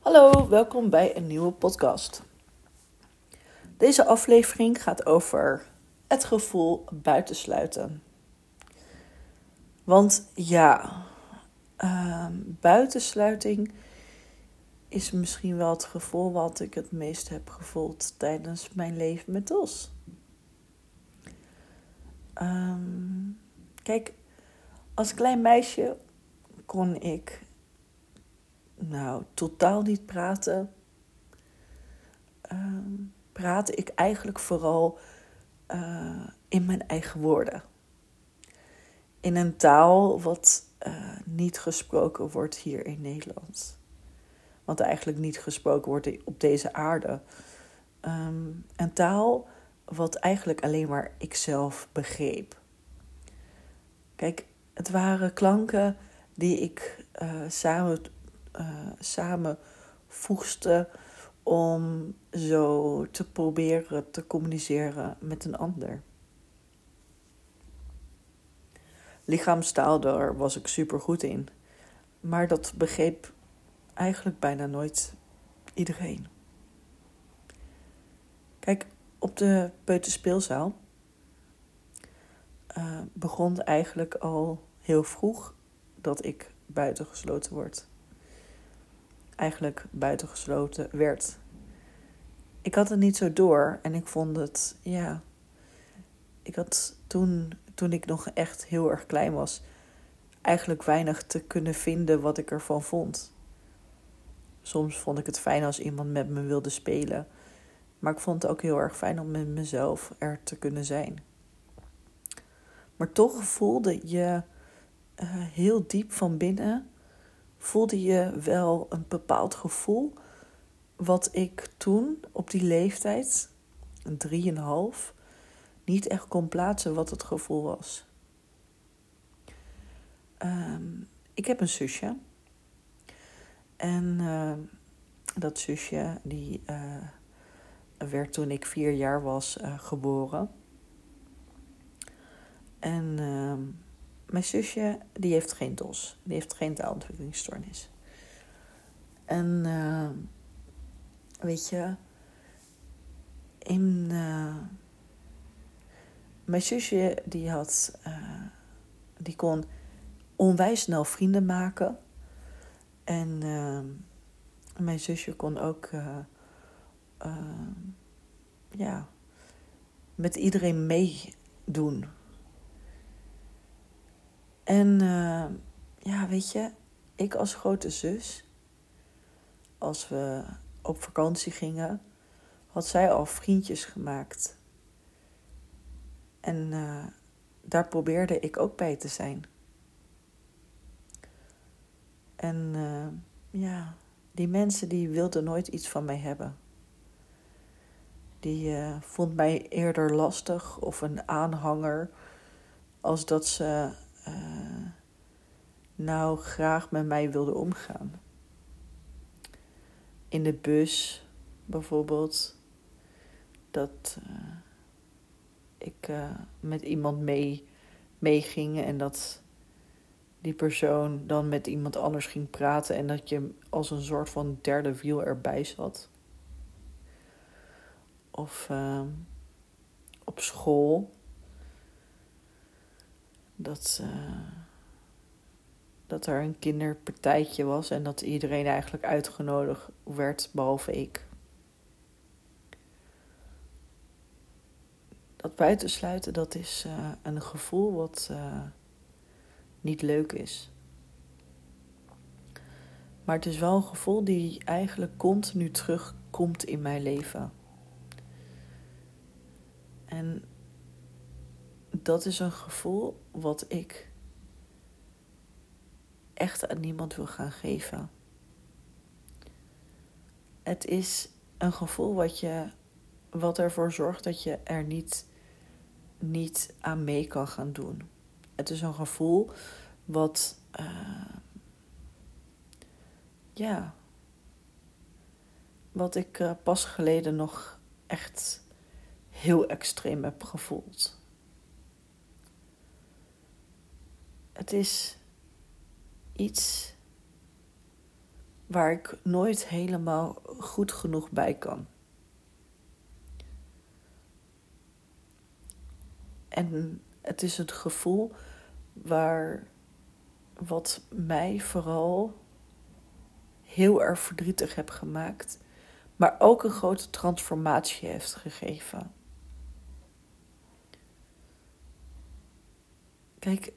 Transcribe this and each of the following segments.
Hallo, welkom bij een nieuwe podcast. Deze aflevering gaat over het gevoel buitensluiten. Want ja, uh, buitensluiting is misschien wel het gevoel wat ik het meest heb gevoeld tijdens mijn leven met Os. Ehm, kijk, als klein meisje kon ik nou totaal niet praten. Uh, praatte ik eigenlijk vooral uh, in mijn eigen woorden. In een taal wat uh, niet gesproken wordt hier in Nederland. Wat eigenlijk niet gesproken wordt op deze aarde. Um, een taal wat eigenlijk alleen maar ikzelf begreep. Kijk, het waren klanken die ik uh, samen, uh, samen voegde om zo te proberen te communiceren met een ander. Lichaamstaal, daar was ik super goed in. Maar dat begreep eigenlijk bijna nooit iedereen. Kijk, op de peuterspeelzaal uh, begon eigenlijk al heel vroeg dat ik buitengesloten word. Eigenlijk buitengesloten werd. Ik had het niet zo door en ik vond het, ja. Ik had toen, toen ik nog echt heel erg klein was, eigenlijk weinig te kunnen vinden wat ik ervan vond. Soms vond ik het fijn als iemand met me wilde spelen. Maar ik vond het ook heel erg fijn om met mezelf er te kunnen zijn. Maar toch voelde je uh, heel diep van binnen, voelde je wel een bepaald gevoel. Wat ik toen op die leeftijd, een drieënhalf, niet echt kon plaatsen wat het gevoel was. Um, ik heb een zusje. En uh, dat zusje, die uh, werd toen ik vier jaar was uh, geboren. En ehm, mijn zusje, die heeft geen DOS. Die heeft geen taalontwikkelingsstoornis. En ehm, weet je, in, mijn zusje die had, die kon onwijs snel vrienden maken. En mijn zusje kon ook ja, met iedereen meedoen. En ja, weet je, ik als grote zus, als we op vakantie gingen, had zij al vriendjes gemaakt. En daar probeerde ik ook bij te zijn. En uh, ja, die mensen die wilden nooit iets van mij hebben. Die uh, vond mij eerder lastig of een aanhanger, als dat ze uh, nou graag met mij wilden omgaan. In de bus bijvoorbeeld, dat ik met iemand mee meeging en dat die persoon dan met iemand anders ging praten en dat je als een soort van derde wiel erbij zat. Of op school. Dat, uh, dat er een kinderpartijtje was en dat iedereen eigenlijk uitgenodigd werd, behalve ik. Dat buitensluiten, dat is uh, een gevoel wat niet leuk is. Maar het is wel een gevoel die eigenlijk continu terugkomt in mijn leven. En dat is een gevoel wat ik echt aan niemand wil gaan geven. Het is een gevoel wat, je, wat ervoor zorgt dat je er niet, niet aan mee kan gaan doen. Het is een gevoel wat, uh, ja, wat ik uh, pas geleden nog echt heel extreem heb gevoeld. Het is iets waar ik nooit helemaal goed genoeg bij kan. En het is het gevoel waar wat mij vooral heel erg verdrietig heb gemaakt, maar ook een grote transformatie heeft gegeven. Kijk,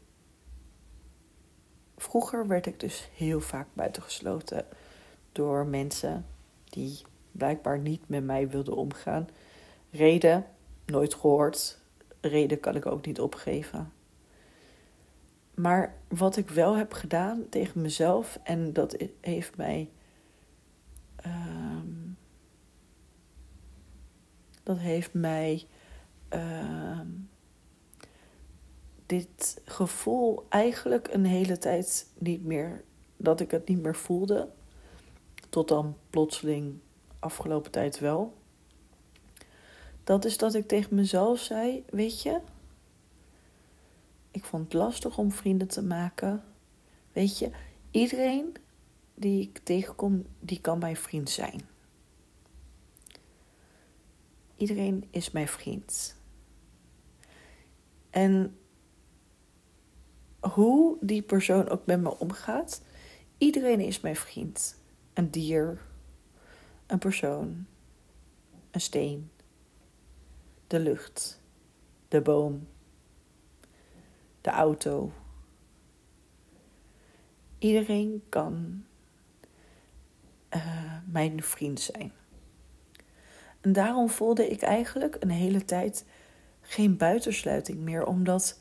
vroeger werd ik dus heel vaak buitengesloten door mensen die blijkbaar niet met mij wilden omgaan. Reden, nooit gehoord. Reden kan ik ook niet opgeven. Maar wat ik wel heb gedaan tegen mezelf, en dat heeft mij. Uh, dat heeft mij. Uh, dit gevoel eigenlijk een hele tijd niet meer. dat ik het niet meer voelde. Tot dan plotseling afgelopen tijd wel. Dat is dat ik tegen mezelf zei: Weet je, ik vond het lastig om vrienden te maken. Weet je, iedereen die ik tegenkom, die kan mijn vriend zijn. Iedereen is mijn vriend. En hoe die persoon ook met me omgaat, iedereen is mijn vriend. Een dier, een persoon, een steen, de lucht, de boom, de auto. Iedereen kan uh, mijn vriend zijn. En daarom voelde ik eigenlijk een hele tijd geen buitensluiting meer, omdat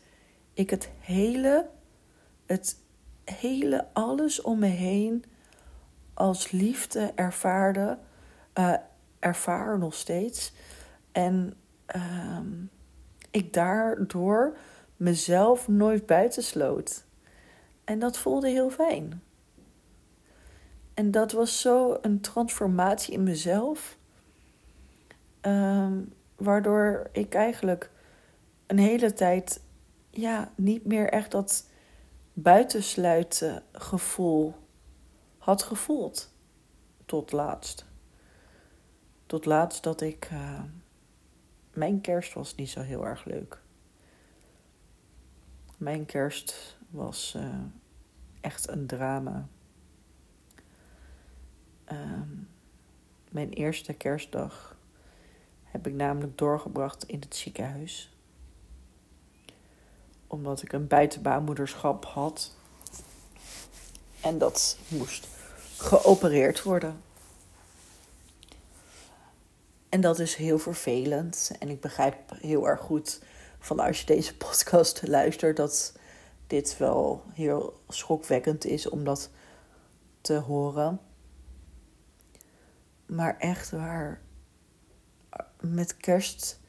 ik het hele, het hele alles om me heen als liefde ervaarde, uh, ervaar nog steeds. En uh, ik daardoor mezelf nooit buitensloot. En dat voelde heel fijn. En dat was zo een transformatie in mezelf, um, waardoor ik eigenlijk een hele tijd ja, niet meer echt dat buitensluiten gevoel had gevoeld. Tot laatst. Tot laatst dat ik. Uh, mijn kerst was niet zo heel erg leuk. Mijn kerst was uh, echt een drama. Uh, mijn eerste kerstdag heb ik namelijk doorgebracht in het ziekenhuis. Omdat ik een buitenbaarmoederschap had. En dat moest geopereerd worden. En dat is heel vervelend. En ik begrijp heel erg goed van als je deze podcast luistert, dat dit wel heel schokwekkend is om dat te horen. Maar echt waar, met kerst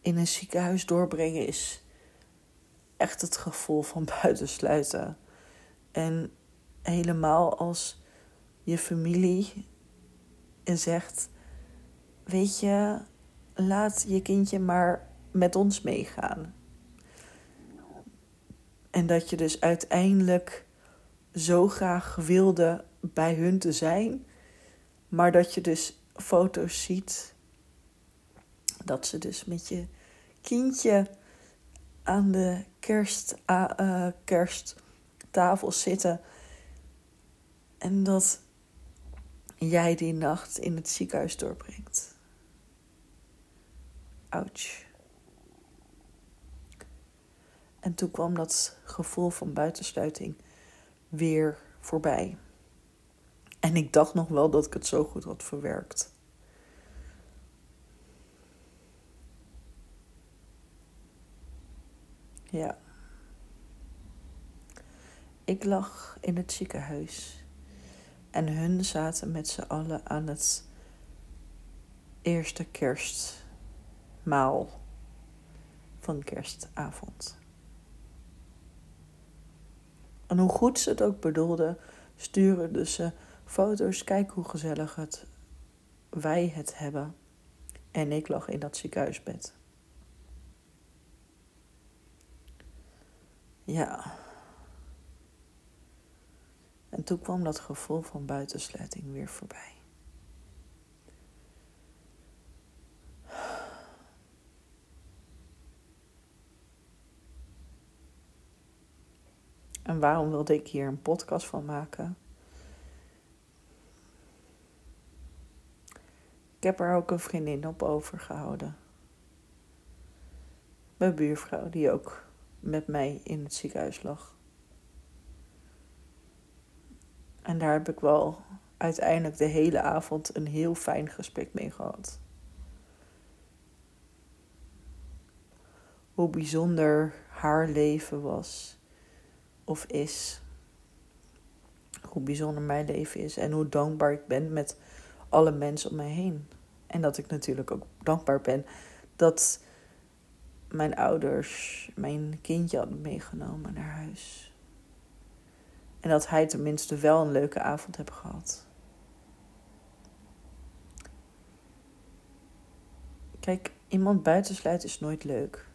in een ziekenhuis doorbrengen is echt het gevoel van buitensluiten. En helemaal als je familie zegt: Weet je, laat je kindje maar met ons meegaan. En dat je dus uiteindelijk zo graag wilde bij hun te zijn, maar dat je dus foto's ziet dat ze dus met je kindje aan de kerst, uh, kersttafel zitten en dat jij die nacht in het ziekenhuis doorbrengt. Ouch. En toen kwam dat gevoel van buitensluiting weer voorbij. En ik dacht nog wel dat ik het zo goed had verwerkt. Ja. Ik lag in het ziekenhuis en hun zaten met z'n allen aan het eerste kerstmaal van kerstavond. En hoe goed ze het ook bedoelden, sturen ze foto's. Kijk hoe gezellig het, wij het hebben. En ik lag in dat ziekenhuisbed. Ja. En toen kwam dat gevoel van buitensluiting weer voorbij. En waarom wilde ik hier een podcast van maken? Ik heb er ook een vriendin op overgehouden. Mijn buurvrouw, die ook met mij in het ziekenhuis lag. En daar heb ik wel uiteindelijk de hele avond een heel fijn gesprek mee gehad. Hoe bijzonder haar leven was of is. Hoe bijzonder mijn leven is en hoe dankbaar ik ben met alle mensen om mij heen. En dat ik natuurlijk ook dankbaar ben dat mijn ouders mijn kindje hadden meegenomen naar huis. En dat hij tenminste wel een leuke avond heeft gehad. Kijk, iemand buitensluiten is nooit leuk.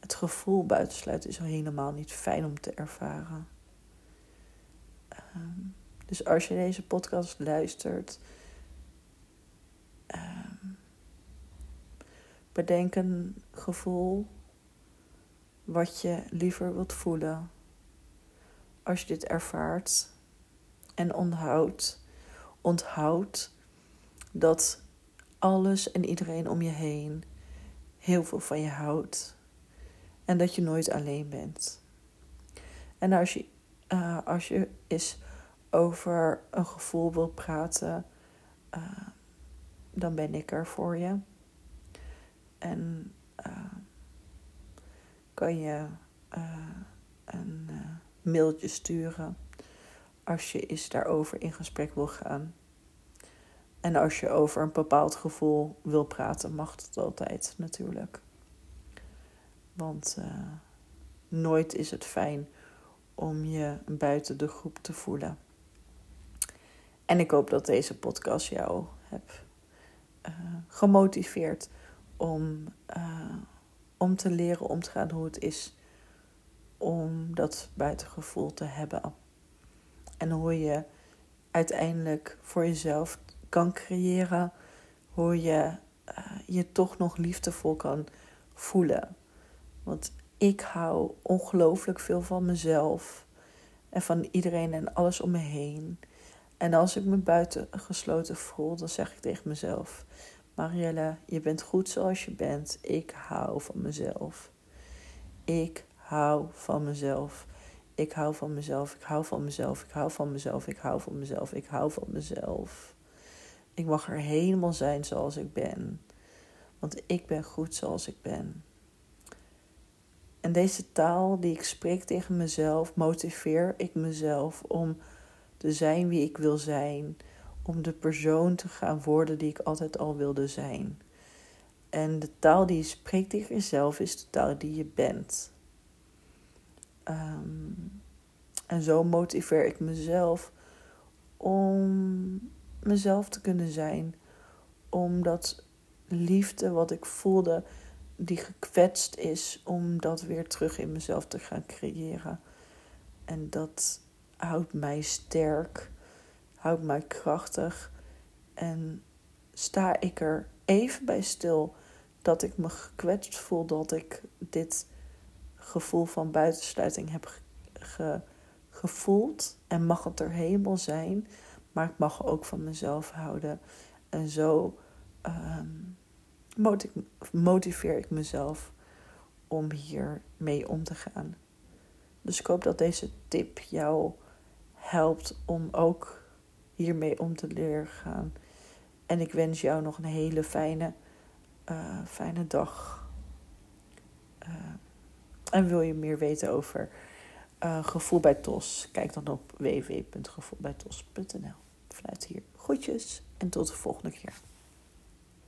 Het gevoel buitensluiten is helemaal niet fijn om te ervaren. Ehm, dus als je deze podcast luistert, bedenk een gevoel wat je liever wilt voelen als je dit ervaart en onthoudt, onthoud dat alles en iedereen om je heen heel veel van je houdt en dat je nooit alleen bent. En als je, uh, als je eens over een gevoel wilt praten, uh, dan ben ik er voor je. En uh, kan je een mailtje sturen als je eens daarover in gesprek wil gaan. En als je over een bepaald gevoel wil praten, mag dat altijd natuurlijk. Want uh, nooit is het fijn om je buiten de groep te voelen. En ik hoop dat deze podcast jou heb gemotiveerd om, om te leren om te gaan hoe het is om dat buitengevoel te hebben. En hoe je uiteindelijk voor jezelf kan creëren, hoe je uh, je toch nog liefdevol kan voelen. Want ik hou ongelooflijk veel van mezelf en van iedereen en alles om me heen. En als ik me buiten gesloten voel, dan zeg ik tegen mezelf: Marielle, je bent goed zoals je bent. Ik hou van mezelf. Ik hou van mezelf. Ik hou van mezelf. Ik hou van mezelf. Ik hou van mezelf. Ik hou van mezelf. Ik hou van mezelf. Ik mag er helemaal zijn zoals ik ben. Want ik ben goed zoals ik ben. En deze taal die ik spreek tegen mezelf, motiveer ik mezelf om te zijn wie ik wil zijn. Om de persoon te gaan worden die ik altijd al wilde zijn. En de taal die je spreekt tegen jezelf is de taal die je bent. Um, en zo motiveer ik mezelf om mezelf te kunnen zijn. Om dat liefde wat ik voelde, die gekwetst is, om dat weer terug in mezelf te gaan creëren. En dat houdt mij sterk, houdt mij krachtig. En sta ik er even bij stil dat ik me gekwetst voel dat ik dit gevoel van buitensluiting heb ge, gevoeld. En mag het er helemaal zijn. Maar ik mag ook van mezelf houden. En zo um, motiveer ik mezelf om hier mee om te gaan. Dus ik hoop dat deze tip jou helpt om ook hiermee om te leren gaan. En ik wens jou nog een hele fijne, uh, fijne dag. Uh, en wil je meer weten over uh, gevoel bij TOS? Kijk dan op www.gevoelbijtos.nl. Vanuit hier groetjes en tot de volgende keer.